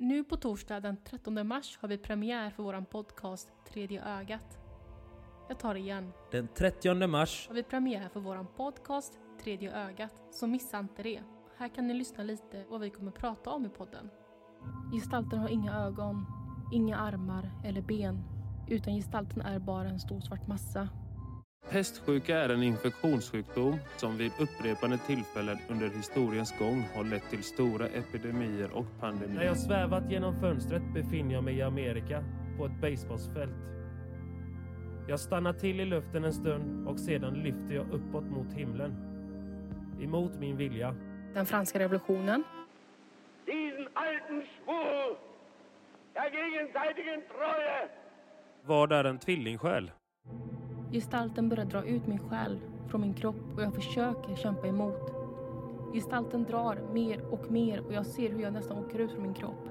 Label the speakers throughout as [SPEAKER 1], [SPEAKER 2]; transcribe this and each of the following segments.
[SPEAKER 1] Nu på torsdag den 13 mars har vi premiär för våran podcast Tredje ögat. Jag tar det igen.
[SPEAKER 2] Den 30 mars
[SPEAKER 1] Har vi premiär för våran podcast Tredje ögat, så missa inte det. Här kan ni lyssna lite vad vi kommer prata om i podden. Gestalten har inga ögon, inga armar eller ben, utan gestalten är bara en stor svart massa.
[SPEAKER 3] Pestsjuka är en infektionssjukdom som vid upprepade tillfällen under historiens gång har lett till stora epidemier och
[SPEAKER 4] När
[SPEAKER 3] pandemier.
[SPEAKER 4] jag svävat genom fönstret befinner jag mig i Amerika, på ett baseballsfält. Jag stannar till i luften en stund och sedan lyfter jag uppåt mot himlen. Emot min vilja.
[SPEAKER 1] Den franska revolutionen,
[SPEAKER 5] diesen alten Schwur der gegenseitigen Treue
[SPEAKER 3] Vad är en tvillingsjäl?
[SPEAKER 1] Gestalten börjar dra ut min själ från min kropp och jag försöker kämpa emot. Gestalten drar mer och mer och jag ser hur jag nästan åker ut från min kropp.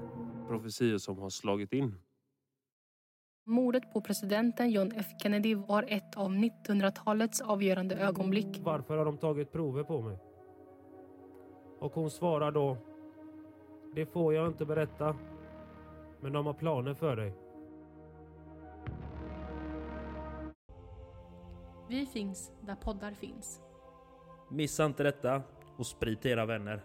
[SPEAKER 3] Profetior som har slagit in.
[SPEAKER 1] Mordet på presidenten John F Kennedy var ett av 1900-talets avgörande ögonblick.
[SPEAKER 4] Varför har de tagit prover på mig? Och hon svarar då. Det får jag inte berätta. Men de har planer för dig.
[SPEAKER 1] Vi finns där poddar finns.
[SPEAKER 2] Missa inte detta och sprid till era vänner.